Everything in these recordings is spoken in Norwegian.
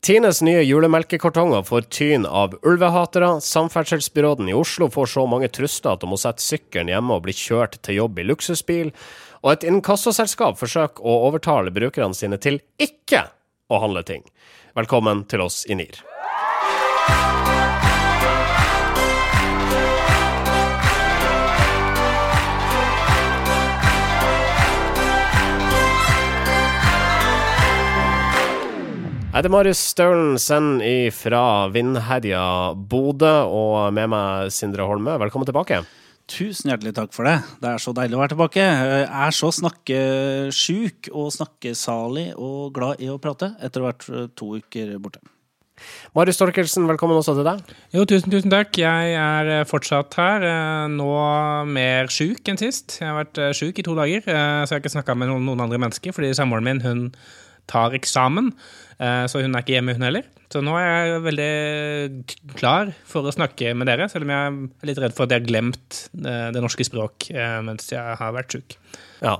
Tines nye julemelkekartonger får tyn av ulvehatere. Samferdselsbyråden i Oslo får så mange trusler at de må sette sykkelen hjemme og bli kjørt til jobb i luksusbil. Og et inkassoselskap forsøker å overtale brukerne sine til ikke å handle ting. Velkommen til oss i NIR. Jeg heter Marius Staulen Send fra vindherja Bodø, og med meg Sindre Holme. Velkommen tilbake. Tusen hjertelig takk for det. Det er så deilig å være tilbake. Jeg er så snakkesjuk og snakkesalig og glad i å prate etter å ha vært to uker borte. Marius Storkelsen, velkommen også til deg. Jo, tusen, tusen takk. Jeg er fortsatt her. Nå mer sjuk enn sist. Jeg har vært sjuk i to dager, så jeg har ikke snakka med noen, noen andre mennesker, fordi samboeren min hun tar eksamen. Eh, så hun er ikke hjemme, hun heller. Så nå er jeg veldig klar for å snakke med dere, selv om jeg er litt redd for at jeg har glemt eh, det norske språk eh, mens jeg har vært sjuk. Ja.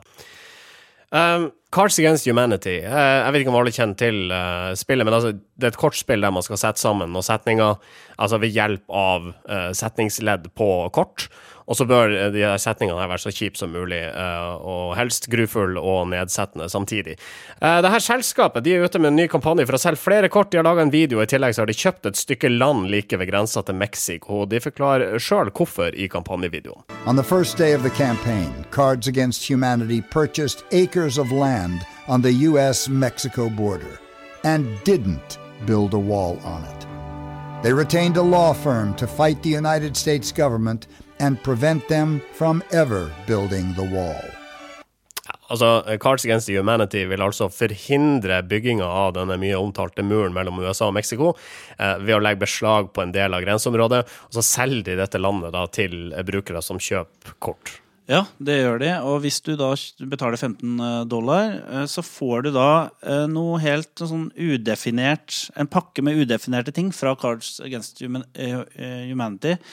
Um, Cards Against Humanity. Uh, jeg vet ikke om alle kjenner til uh, spillet, men altså, det er et kortspill der man skal sette sammen noen setninger altså ved hjelp av uh, setningsledd på kort. Og så bør de her setningene her være så kjipe som mulig, uh, og helst grufull og nedsettende samtidig. Uh, det her selskapet de er ute med en ny kampanje for å selge flere kort. De har laga en video, og i tillegg så har de kjøpt et stykke land like ved grensa til Mexico. De forklarer sjøl hvorfor i kampanjevideoen. On the first day of the campaign, Against Humanity purchased acres of land on the US-Mexico border and didn't build a wall on it. They retained a law firm to fight the United States government and prevent them from ever building the wall. Altså, Cards Against Humanity vil altså forhindre bygginga av denne mye omtalte muren mellom USA og Mexico eh, ved å legge beslag på en del av grenseområdet, og så selger de dette landet da til brukere som kjøper kort. Ja, det gjør de. Og hvis du da betaler 15 eh, dollar, eh, så får du da eh, noe helt sånn udefinert En pakke med udefinerte ting fra Cards Against Humanity Eh,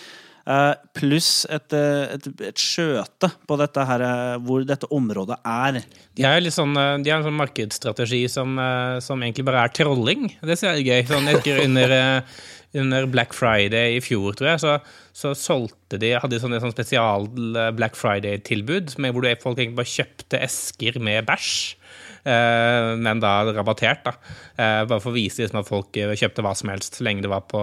pluss et, eh, et, et, skjøte på dette her, eh, hvor dette området er. De har, sånn, de har en sånn markedsstrategi som, som, egentlig bare er trolling. Det er gøy. Sånn, under, under, Black Friday i fjor, tror jeg, så, så solgte de hadde sånn, sånn spesial Black Friday-tilbud hvor folk egentlig bare kjøpte esker med bæsj. Eh, men da rabattert. da. Eh, bare for å vise liksom, at folk kjøpte hva som helst så lenge det var på,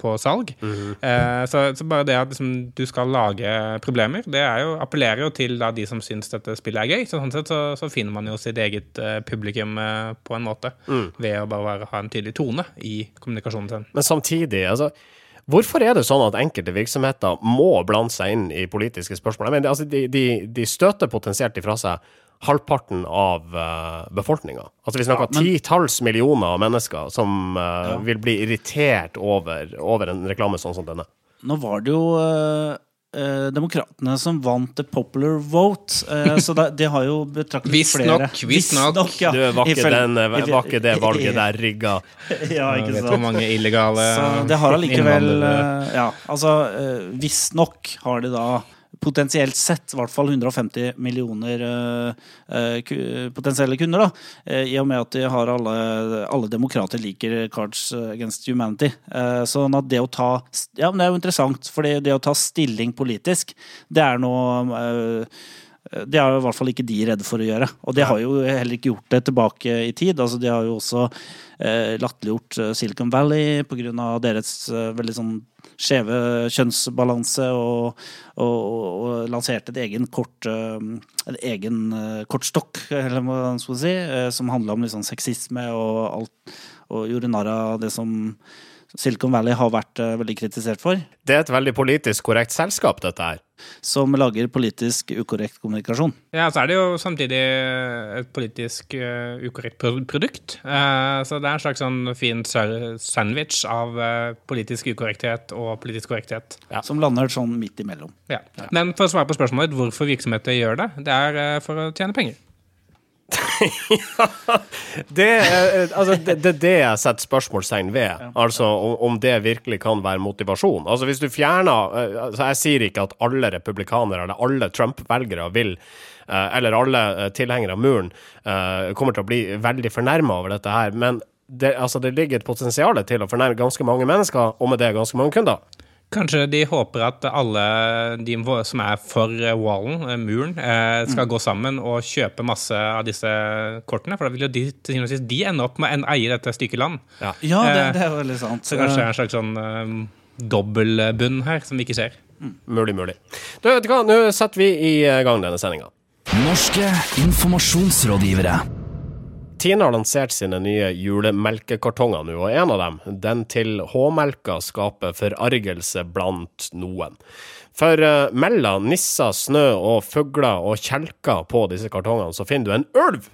på salg. Mm -hmm. så, så, bare det at liksom, du skal lage problemer, det jo, appellerer jo til da, de som syns dette spillet er gøy. Så sånn sett så, så finner man jo sitt eget publikum på en måte mm. ved å bare ha en tydelig tone i kommunikasjonen sin. Men samtidig, altså Hvorfor er det sånn at enkelte virksomheter må blande seg inn i politiske spørsmål? Jeg mener, altså, de, de, de støter potensielt ifra seg halvparten av uh, befolkninga. Altså vi snakker ja, titalls millioner av mennesker som uh, ja. vil bli irritert over, over, en reklame sånn som denne. Nå var det jo uh, uh, Demokratene som vant the popular vote, så da, de har jo betraktet Visst flere nok, Visstnok. Ja. Du, var ikke, den, var ikke det valget der rigga? ja, ikke sant. Hvor mange illegale Så det har allikevel Ja, altså Visstnok har de da potensielt sett i hvert fall 150 millioner uh, potensielle kunder. da, uh, I og med at de har alle, alle demokrater liker Cards Against Humanity. Sånn at det å ta Ja, men det er jo interessant, for det å ta stilling politisk, det er noe det er i hvert fall ikke de redde for å gjøre. Og de har jo heller ikke gjort det tilbake i tid. Altså, de har jo også eh, latterliggjort Silicon Valley pga. deres eh, veldig sånn skjeve kjønnsbalanse, og, og, og, lanserte et egen kort, eh, en egen eh, kortstokk, eller hva man skal si, eh, som handla om liksom sexisme og alt, og gjorde narr av det som Silicon Valley har vært veldig kritisert for. Det er et veldig politisk korrekt selskap, dette her. Som lager politisk ukorrekt kommunikasjon. Ja, så er det jo samtidig et politisk uh, ukorrekt produkt. Uh, så det er en slags sånn fin sandwich av politisk ukorrekthet og politisk korrekthet. Ja. Som lander sånn midt imellom. Ja. ja. Men for å svare på spørsmålet hvorfor virksomheter gjør det, det er for å tjene penger. det, er, altså, det, det, det jeg setter spørsmålstegn ved. Altså om, det virkelig kan være motivasjon. Altså Hvis du fjerner eh, altså, Jeg sier ikke at alle republikanere eller alle Trump-velgere vil eh, eller alle eh, tilhengere av muren kommer til å bli veldig fornærma over dette her, men det, altså, det ligger et potensial til å fornærme ganske mange mennesker, og med det ganske mange kunder. Kanskje de håper at alle de som er for wallen, eh, muren, eh, skal Mm. gå sammen og kjøpe masse av disse kortene. For da vil jo de, til syvende og sist, de ende opp med å eie dette stykket land. Ja, det, Eh, det er veldig sant. Så kanskje det er en slags sånn eh, dobbeltbunn her, som vi ikke ser. Mulig, mulig. Du, vet du hva, nå setter vi i gang denne sendinga. Norske informasjonsrådgivere. Tine har lansert sine nye julemelkekartonger nå, og en av dem, den til H-melka, skaper forargelse blant noen. For uh, mellom nisser, snø og fugler og kjelker på disse kartongene, så finner du en ulv!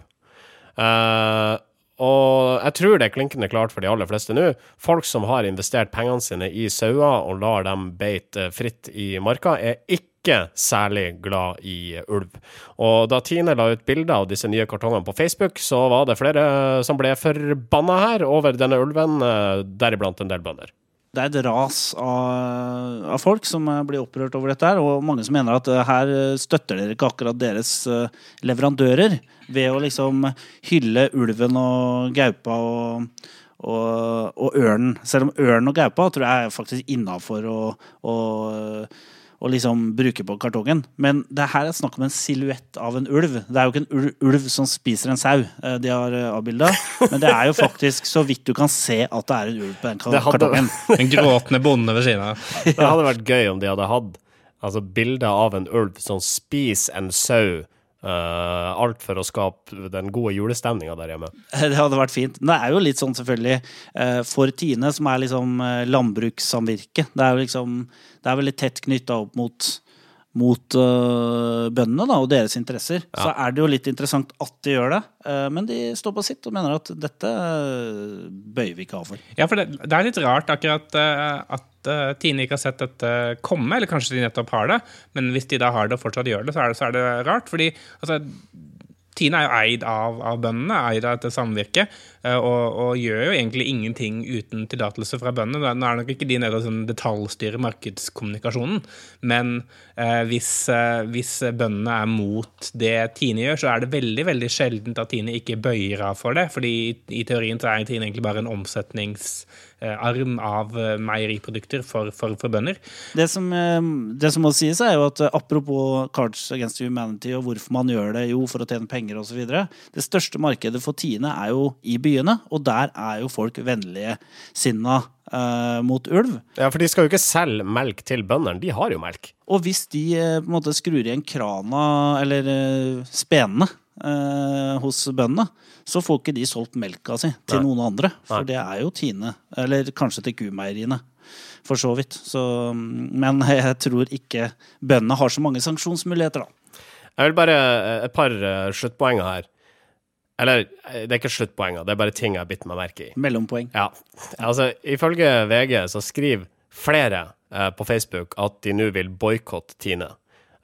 Uh, og jeg tror det er klinkende klart for de aller fleste nå. Folk som har investert pengene sine i sauer og lar dem beite fritt i marka, er ikke særlig glad i ulv. Og da Tine la ut bilder av disse nye kartongene på Facebook, så var det flere som ble forbanna her over denne ulven, eh, deriblant en del bønder. Det er et ras av, av folk som eh, blir opprørt over dette, her, og mange som mener at eh, her støtter dere ikke akkurat deres leverandører ved å liksom hylle ulven og gaupa og, og, og ørnen. Selv om ørnen og gaupa tror jeg er faktisk innafor å, å, å liksom bruke på kartongen. Men det her er snakk om en silhuett av en ulv. Det er jo ikke en ulv, som spiser en sau eh, de har eh, avbilda, men det er jo faktisk så vidt du kan se at det er en ulv på den kartongen. En gråtende bonde ved siden av. Det hadde vært gøy om de hadde hatt altså, bilder av en ulv som spiser en sau. Eh, alt for å skape den gode julestemninga der hjemme. Det hadde vært fint. Det er jo litt sånn selvfølgelig uh, for Tine, som er liksom uh, landbrukssamvirke. Det er jo liksom Det er veldig tett knytta opp mot mot uh, bøndene da, og deres interesser, så er det jo litt interessant at de gjør det. Uh, men de står på sitt og mener at dette uh, bøyer vi ikke av for. Ja, for det, det er litt rart akkurat at Tine ikke har sett dette komme, eller kanskje de nettopp har det. Men hvis de da har det og fortsatt gjør det, så er det, så er det rart. Fordi altså, Tine er jo eid av, av bøndene, eid av dette samvirket, eh, og, og gjør jo egentlig ingenting uten tillatelse fra bøndene. Nå er nok ikke de nede og sånn detaljstyrer markedskommunikasjonen, men eh, hvis, eh, hvis bøndene er mot det Tine gjør, så er det veldig veldig sjeldent at Tine ikke bøyer av for det. fordi i, i teorien så er Tine egentlig bare en omsetningsarm av eh, meieriprodukter for, for, for bønder. Det som, eh, det som må sies, er jo at eh, apropos Cards Against Humanity og hvorfor man gjør det, jo for å tjene penger osv. Det største markedet for Tine er jo i byene, og der er jo folk vennlige sinna eh, mot ulv. Ja, for de skal jo ikke selge melk til bøndene, de har jo melk. Og hvis de uh, på en måte skrur igjen krana, eller uh, spenene, hos bøndene, så får ikke de solgt melka si til Nei. noen andre. For Nei. det er jo Tine. Eller kanskje til kumeieriene. For så vidt. Så, men jeg tror ikke bøndene har så mange sanksjonsmuligheter, da. Jeg vil bare et par sluttpoenger her. Eller, eh, det er ikke sluttpoenger, det er bare ting jeg har bitt meg merke i. Mellompoeng. Ja, altså ifølge VG så skriver flere eh, på Facebook at de nå vil boikotte Tine.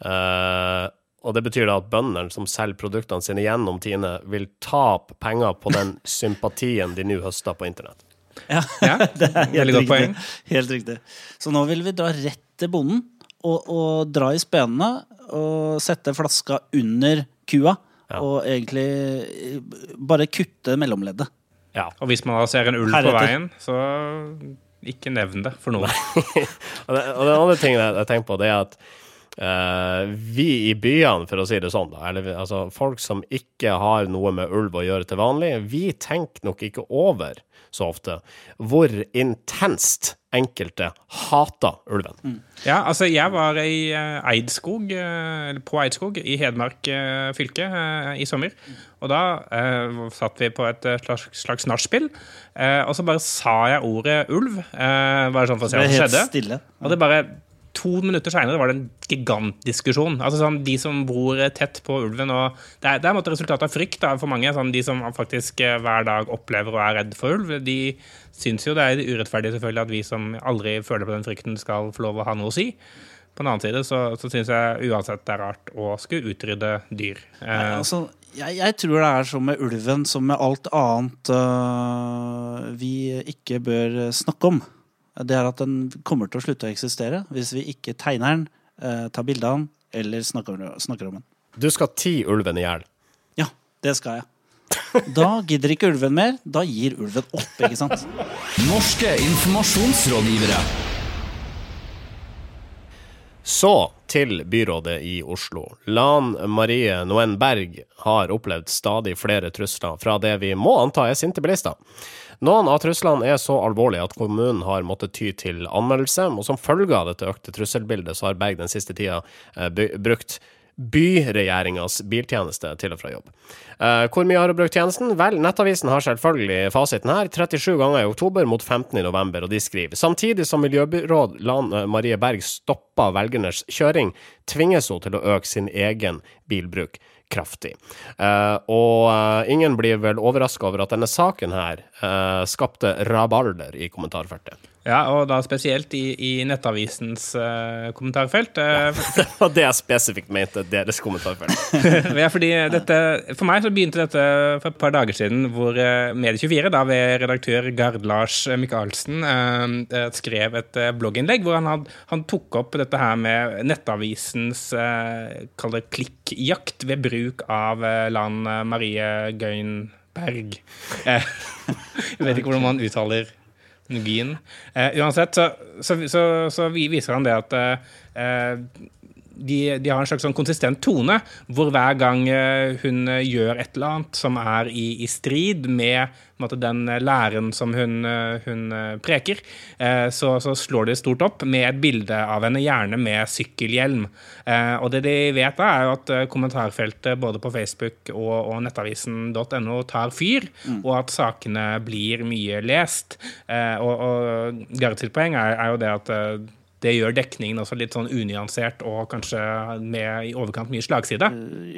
Eh, og det betyr da at bøndene som selger produktene sine gjennom Tine, vil tape penger på den sympatien de nå høster på internett. Ja, Ja, det er helt veldig godt poeng. Helt riktig. Så nå vil vi dra rett til bonden og, og dra i spenene og sette flaska under kua. Ja. Og egentlig eh, bare kutte mellomleddet. Ja. Og hvis man da ser en ulv på veien, så ikke nevn det for noen. Og, det, og den andre tingen jeg, jeg tenker på, det er at Uh, vi i byene, for å si det sånn, da, eller altså folk som ikke har noe med ulv å gjøre til vanlig, vi tenker nok ikke over så ofte hvor intenst enkelte hater ulven. Ja, altså jeg var i eh, Eidskog, eh, på Eidskog i Hedmark eh, fylke i sommer. Og da eh, satt vi på et slags, slags nachspiel, eh, og så bare sa jeg ordet ulv. Eh, bare sånn for å se hva som skjedde. stille. Og det bare To minutter seinere var det en gigantdiskusjon. Altså sånn, De som bor tett på ulven og Det er, det er en måte resultatet av frykt da, for mange. Sånn, de som faktisk eh, hver dag opplever og er redd for ulv, de syns jo det er urettferdig selvfølgelig at vi som aldri føler på den frykten, skal få lov å ha noe å si. På den annen side så, så syns jeg uansett det er rart å skulle utrydde dyr. Nei, Eh, altså, jeg, jeg tror det er som med ulven som med alt annet uh, vi ikke bør snakke om. Det er at den kommer til å slutte å eksistere hvis vi ikke tegner den, øh, tar bilde av den eller snakker, snakker om den. Du skal ti ulven i hjel. Ja, det skal jeg. Da gidder ikke ulven mer. Da gir ulven opp, ikke sant? Norske informasjonsrådgivere. Så til byrådet i Oslo. Lan Marie Noen Berg har opplevd stadig flere trusler fra det vi må anta er sinte bilister. Noen av truslene er så alvorlige at kommunen har måttet ty til anmeldelse, og som følge av dette økte trusselbildet, så har Berg den siste tida eh, brukt byregjeringas biltjeneste til og fra jobb. Eh, hvor mye har hun brukt tjenesten? Vel, Nettavisen har selvfølgelig fasiten her. 37 ganger i oktober mot 15 i november, og de skriver samtidig som miljøbyråd Lan eh, Marie Berg stoppa velgernes kjøring, tvinges hun til å øke sin egen bilbruk kraftig. Eh, og eh, ingen blir vel overraska over at denne saken her eh, skapte rabalder i kommentarfeltet. Ja, og da spesielt i, i Nettavisens kommentarfelt. Eh, Og det er spesifikt mente deres kommentarfelt. ja, fordi dette, For meg så begynte dette for et par dager siden, hvor eh, Medie24, da ved redaktør Gard Lars Michaelsen, skrev et blogginnlegg hvor han, had, han tok opp dette her med Nettavisens kall det klikkjakt ved bruk av eh, Lan Marie Gøynberg. Eh, jeg vet ikke hvordan man uttaler teknologien. Eh, uansett, så, så, så, så viser han det at eh, de, de har en slags sånn konsistent tone, hvor hver gang eh, hun eh, gjør et eller annet som er i, i strid med måte, den eh, læren som hun, hun preker, så, så slår de stort opp med et bilde av henne, gjerne med sykkelhjelm. Eh, og det de vet da, er jo at kommentarfeltet både på Facebook og, og nettavisen.no tar fyr, og at sakene blir mye lest. Eh, og og Gareth sitt poeng er, er jo det at det gjør dekningen også litt sånn unyansert og kanskje med i overkant mye slagside.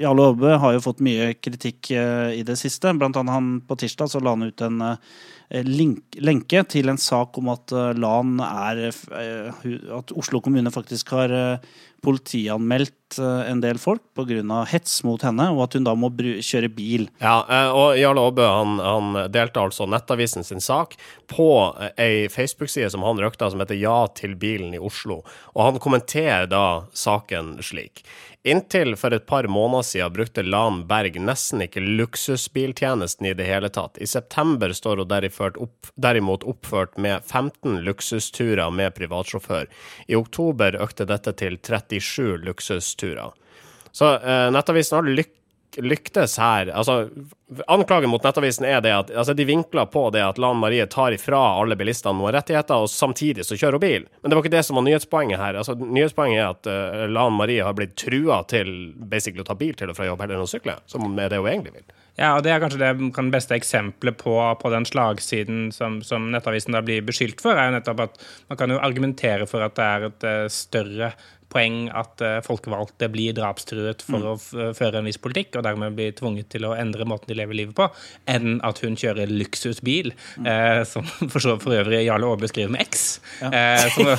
Jarle Aabe har jo fått mye kritikk eh, i det siste. Blant annet han på tirsdag så la han ut en eh, link, lenke til en sak om at eh, LAN er eh, At Oslo kommune faktisk har eh, politianmeldt eh, en del folk pga. hets mot henne, og at hun da må kjøre bil. Ja, eh, og Jarle Aabø han, han delte altså Nettavisen sin sak på eh, ei Facebook-side som han røkta, som heter Ja til bilen i Oslo. Og han kommenterer da saken slik. Inntil for et par måneder siden brukte Lan Berg nesten ikke luksusbiltjenesten i det hele tatt. I september står hun opp, derimot oppført med 15 luksusturer med privatsjåfør. I oktober økte dette til 37 luksusturer. Så eh, Nettavisen har lyk lyktes her. Altså, anklagen mot Nettavisen er det at altså, de vinkler på det at Lan Marie tar ifra alle bilistene noen rettigheter, og samtidig så kjører hun bil. Men det var ikke det som var nyhetspoenget her. Altså, nyhetspoenget er at uh, Lan Marie har blitt trua til basically å ta bil til og fra jobb heller enn å sykle, som er det hun egentlig vil. Ja, og Det er kanskje det beste eksempelet på, på den slagsiden som, som Nettavisen da blir beskyldt for, er jo nettopp at man kan jo argumentere for at det er et eh, større poeng at eh, folkevalgte blir drapstruet for å føre en viss politikk, og dermed blir tvunget til å endre måten de lever livet på, enn at hun kjører luksusbil, eh, som for, så, for øvrig Jarle Aabe skriver med X. Eh, som,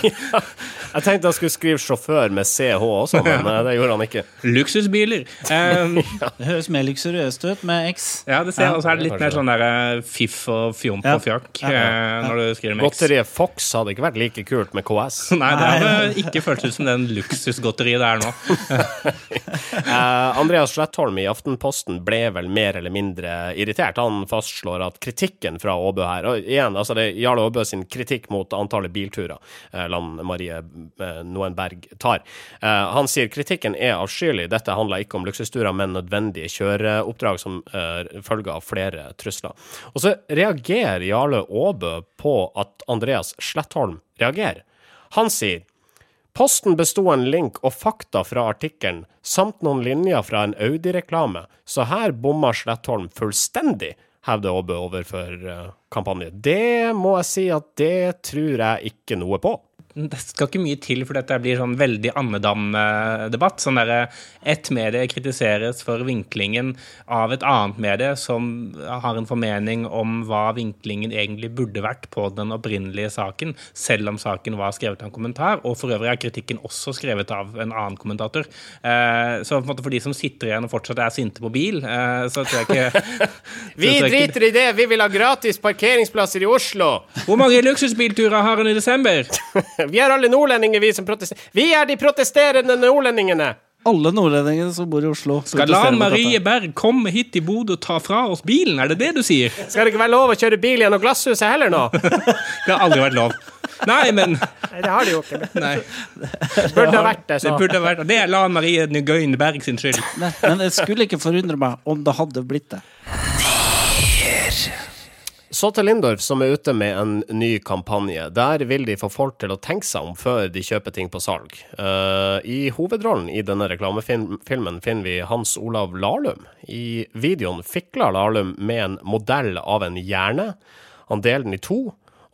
Jeg tenkte jeg skulle skrive sjåfør med CH også, men eh, det gjorde han ikke. luksusbiler. Eh, Det høres mer luksuriøst ut med X. ja, det ser, Ja. og så er det litt mer sånn der eh, fiff og fjomp Ja. og fjakk Ja, ja, eh, når du skriver med X. Godteriet Fox hadde ikke vært like kult med KS. Nei, det hadde ikke føltes ut som den luksusgodteriet det er nå. uh, Andreas Slettholm i Aftenposten ble vel mer eller mindre irritert. Han fastslår at kritikken fra Aabø her Og igjen, altså det er Jarle Aabø sin kritikk mot antallet bilturer uh, Lan Marie uh, Noenberg tar. Eh, han sier kritikken er avskyelig. Dette handler ikke om luksusturer, men nødvendige kjøreoppdrag som eh, følge av flere trusler. Og så reagerer Jarle Aabø på at Andreas Slettholm reagerer. Han sier Posten besto en link og fakta fra artikkelen, samt noen linjer fra en Audi-reklame, så her bomma Slettholm fullstendig, hevder Åbe overfor uh, kampanje. Det må jeg si at det tror jeg ikke noe på. Det skal ikke mye til for dette blir sånn veldig andedam-debatt. Sånn derre ett medie kritiseres for vinklingen av et annet medie som har en formening om hva vinklingen egentlig burde vært på den opprinnelige saken, selv om saken var skrevet av en kommentar. Og for øvrig er kritikken også skrevet av en annen kommentator. Eh, så for de som sitter igjen og fortsatt er sinte på bil, eh, så tror jeg ikke Vi driter i det, vi vil ha gratis parkeringsplasser i Oslo! Hvor mange luksusbilturer har hun i desember? Vi er alle nordlendinger, vi som protesterer. Vi er de protesterende nordlendingene! alle nordlendingene som bor i Oslo. Skal la Marie. Berg komme hit til Bodø og ta fra oss bilen? Er det det du sier? Skal det ikke være lov å kjøre bil gjennom glasshuset heller nå? Det har aldri vært lov. Nei, men Nei, det har de jo ikke. Nei, Burde ha vært det, det burde ha vært Det er Lan Marie Nguyen Berg sin skyld. Nei, Men det skulle ikke forundre meg om det hadde blitt det. Så til Lindorf, som er ute med en ny kampanje. Der vil de få folk til å tenke seg om før de kjøper ting på salg. Uh, I hovedrollen i denne reklamefilmen finner vi Hans Olav Lahlum. I videoen fikler Lahlum med en modell av en hjerne. Han deler den i to,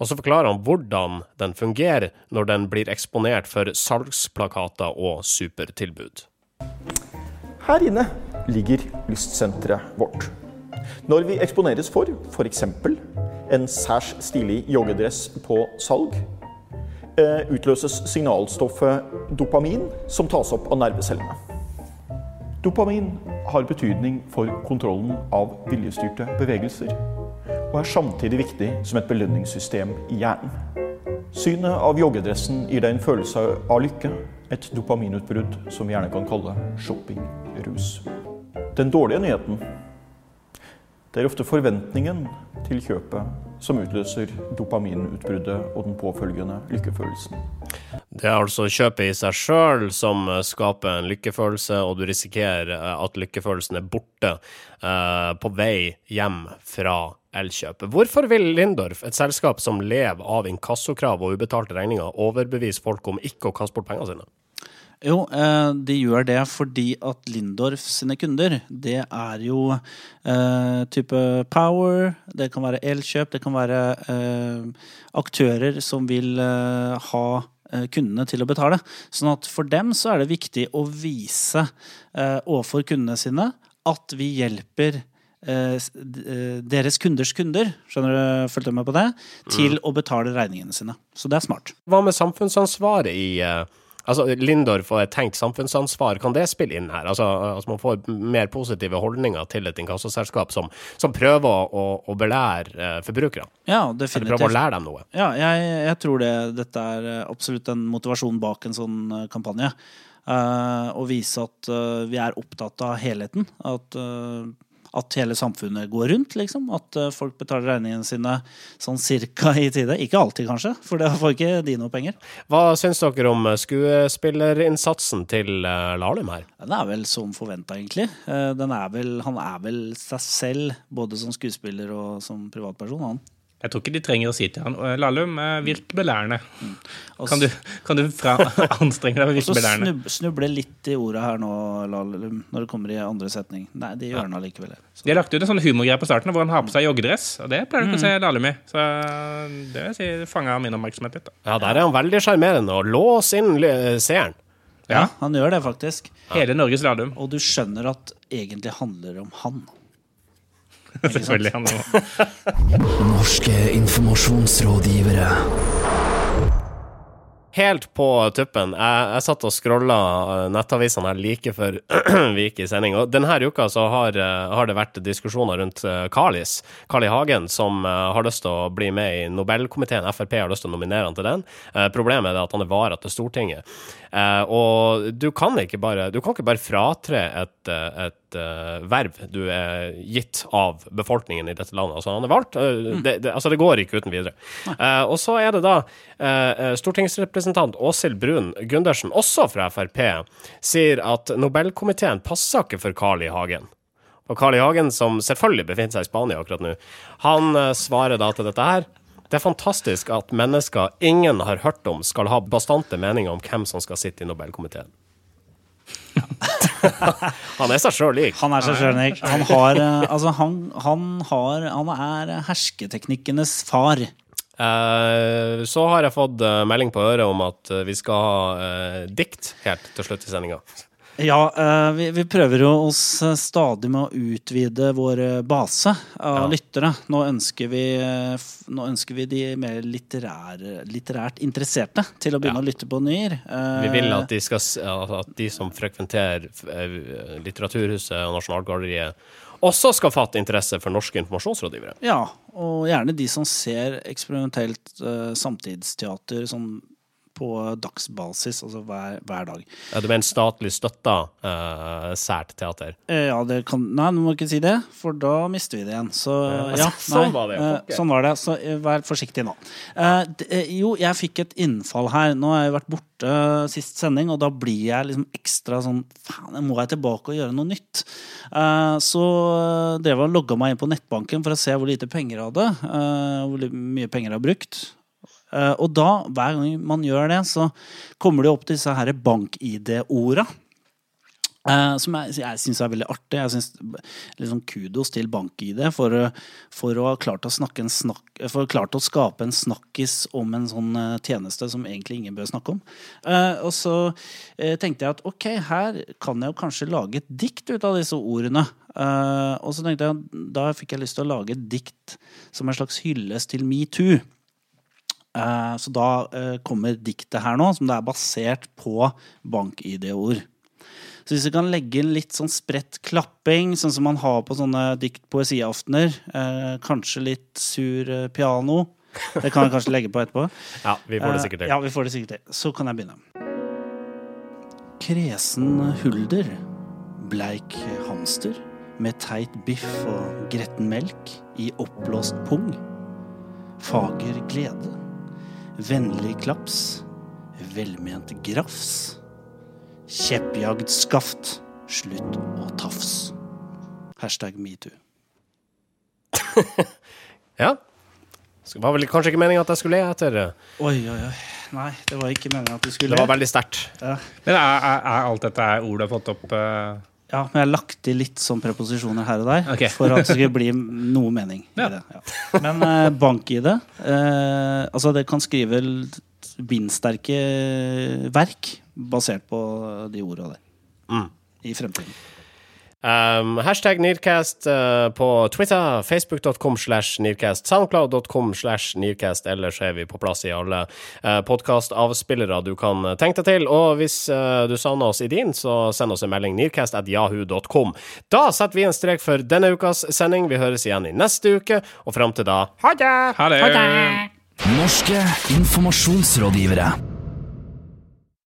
og så forklarer han hvordan den fungerer når den blir eksponert for salgsplakater og supertilbud. Her inne ligger lystsenteret vårt. Når vi eksponeres for f.eks. en særs stilig joggedress på salg, eh, utløses signalstoffet dopamin, som tas opp av nervecellene. Dopamin har betydning for kontrollen av viljestyrte bevegelser, og er samtidig viktig som et belønningssystem i hjernen. Synet av joggedressen gir deg en følelse av lykke, et dopaminutbrudd som vi gjerne kan kalle shoppingrus. Den dårlige nyheten det er ofte forventningen til kjøpet som utløser dopaminutbruddet og den påfølgende lykkefølelsen. Det er altså kjøpet i seg sjøl som skaper en lykkefølelse, og du risikerer eh, at lykkefølelsen er borte eh, på vei hjem fra elkjøpet. Hvorfor vil Lindorf, et selskap som lever av inkassokrav og ubetalte regninger, overbevise folk om ikke å kaste bort pengene sine? Jo, eh, de gjør det fordi at Lindorf sine kunder, det er jo eh, type Power, det kan være Elkjøp, det kan være eh, aktører som vil eh, ha eh, kundene til å betale. Sånn at for dem så er det viktig å vise eh, overfor kundene sine at vi hjelper deres kunders kunder, skjønner du, fulgte med på det, til å betale regningene sine. Så det er smart. Hva med samfunnsansvaret i eh, Altså, Lindorf og et tenkt samfunnsansvar, kan det spille inn her? Altså, altså man får mer positive holdninger til et inkassoselskap som, som prøver å, å, belære forbrukerne? forbrukere? Ja, Eller prøver å lære dem noe? Ja, jeg, jeg tror det. Dette er eh, absolutt en motivasjon bak en sånn eh, kampanje. Uh, å vise at uh, vi er opptatt av helheten. At, eh, at hele samfunnet går rundt, liksom. At eh, folk betaler regningene sine sånn cirka i tide. Ikke alltid, kanskje, for da får ikke de noe penger. Hva syns dere om eh, skuespillerinnsatsen til eh, Lahlum her? Den er vel som forventa, egentlig. Den er vel, han er vel seg selv, både som skuespiller og som privatperson. han. Jeg tror ikke de trenger å si til han Lallum, Lahlum, virk belærende. Kan du, kan du fra, anstrenge deg og Så virke belærende? snub, snuble litt i ordet her nå, Lahlum, når det kommer i andre setning. Nei, de gjør han allikevel. Så- De har lagt ut en sånn humorgreie på starten hvor han har på seg joggedress. Og det pleier du ikke å se Lallum Lahlum i. Så det vil si, fanga min oppmerksomhet litt. Da. Ja, der er han veldig sjarmerende, og lås inn seeren. Ja, han gjør det faktisk. Hele Norges Lahlum. Og du skjønner at egentlig handler det om han. Selvfølgelig. Han Norske informasjonsrådgivere. Helt på tuppen. Jeg, jeg satt og scrolla eh, nettavisene her like før vi gikk i sending. Og denne uka så har, eh, har det vært diskusjoner rundt eh, Carlis. Carl I. Hagen, som har lyst til å bli med i Nobelkomiteen. Frp har lyst til å nominere han til den. Problemet er at han er vara til Stortinget. Eh, Og du kan ikke bare, du kan ikke bare fratre et, eh, et uh, verv du er gitt av befolkningen i dette landet. Altså, han er valgt. eh, Det, det, altså, det går ikke uten videre. Uh, og så er det da stortingsrepresentant Åshild Brun Gundersen, også fra Frp, sier at Nobelkomiteen passer ikke for Carl I. Hagen. Og Carl I. Hagen, som selvfølgelig befinner seg i Spania akkurat nå, han svarer da til dette her. Det er fantastisk at mennesker ingen har hørt om, skal ha bastante meninger om hvem som skal sitte i Nobelkomiteen. han er seg sjøl lik. Han er seg sjøl, lik. Han, har, eh, altså, han, han, har, han er hersketeknikkenes far. Eh, så har jeg fått eh, melding på øret om at vi skal ha eh, dikt helt til slutt i sendinga. Ja, eh, vi, vi prøver jo oss eh, stadig med å utvide vår eh, base av Ja. lyttere. Nå ønsker, vi, nå ønsker vi de mer litterære, litterært interesserte til å begynne Ja. å lytte på Nyr. Eh, Vi vil at de, skal, at de som frekventerer Litteraturhuset og Nasjonalgalleriet, også skal fatte interesse for norske informasjonsrådgivere. Ja, og gjerne de som ser eksperimentelt samtidsteater sånn på dagsbasis, altså hver, hver dag. Ja, du mener statlig støtta uh, sært teater? Eh, Ja, det kan Nei, du må ikke si det, for da mister vi det igjen. Så ja, sånn var det, eh, Sånn var det. Så eh, vær forsiktig nå. Eh, eh, jo, jeg fikk et innfall her. Nå har jeg vært borte sist sending, og da blir jeg liksom ekstra sånn Faen, må jeg tilbake og gjøre noe nytt. Eh, så drev og logga meg inn på nettbanken for å se hvor lite penger jeg hadde. eh, hvor mye penger jeg har brukt. Eh, og da, hver gang man gjør det, så kommer det opp disse her bank-ID-orda. Eh, som jeg, jeg syns er veldig artig. Jeg synes liksom Kudos til BankID for, for å ha klart å, snakk, for klart å skape en snakkis om en sånn eh, tjeneste som egentlig ingen bør snakke om. Og så tenkte jeg at ok, her kan jeg jo kanskje lage et dikt ut av disse ordene. Og så tenkte jeg da fikk jeg lyst til å lage et dikt som en slags hyllest til metoo. Eh, Så da eh, kommer diktet her nå, som det er basert på bank-ID-ord. Så hvis vi kan legge inn litt sånn spredt klapping, sånn som man har på sånne dikt-poesiaftener, eh, kanskje litt sur piano Det kan jeg kanskje legge på etterpå. Ja, vi får det sikkert til. Ja, vi får det sikkert til. Så kan jeg begynne. Kresen hulder, bleik hamster med teit biff og gretten melk i oppblåst pung. Fager glede, vennlig klaps, velment grafs. Kjeppjagd skaft, slutt å tafs. Hashtag metoo. Ja. Det var vel kanskje ikke meninga at jeg skulle le etter eh, Oi, oi, oi. Nei, det var ikke meningen at du skulle le. Det var veldig sterkt. Men er, er, er alt dette ordet ord du har fått opp eh, Ja, men jeg har lagt til litt sånn preposisjoner her og der okay. for at det skulle bli noe mening Ja. i det. Ja. Men eh, bank-ID eh, Altså, det kan skrive bindsterke verk basert på de orda der. Mm. I fremtiden. Um, hashtag Nearcast uh, på Twitter, facebook.com slash Nearcast, soundcloud.com slash Nearcast. Ellers er vi på plass i alle uh, podkastavspillere du kan eh, tenke deg til. Og hvis uh, du savner oss i din, så send oss en melding nearcast at yahoo.com. Da setter vi en strek for denne ukas sending. Vi høres igjen i neste uke, og fram til da, ha det! Ha det! Norske informasjonsrådgivere.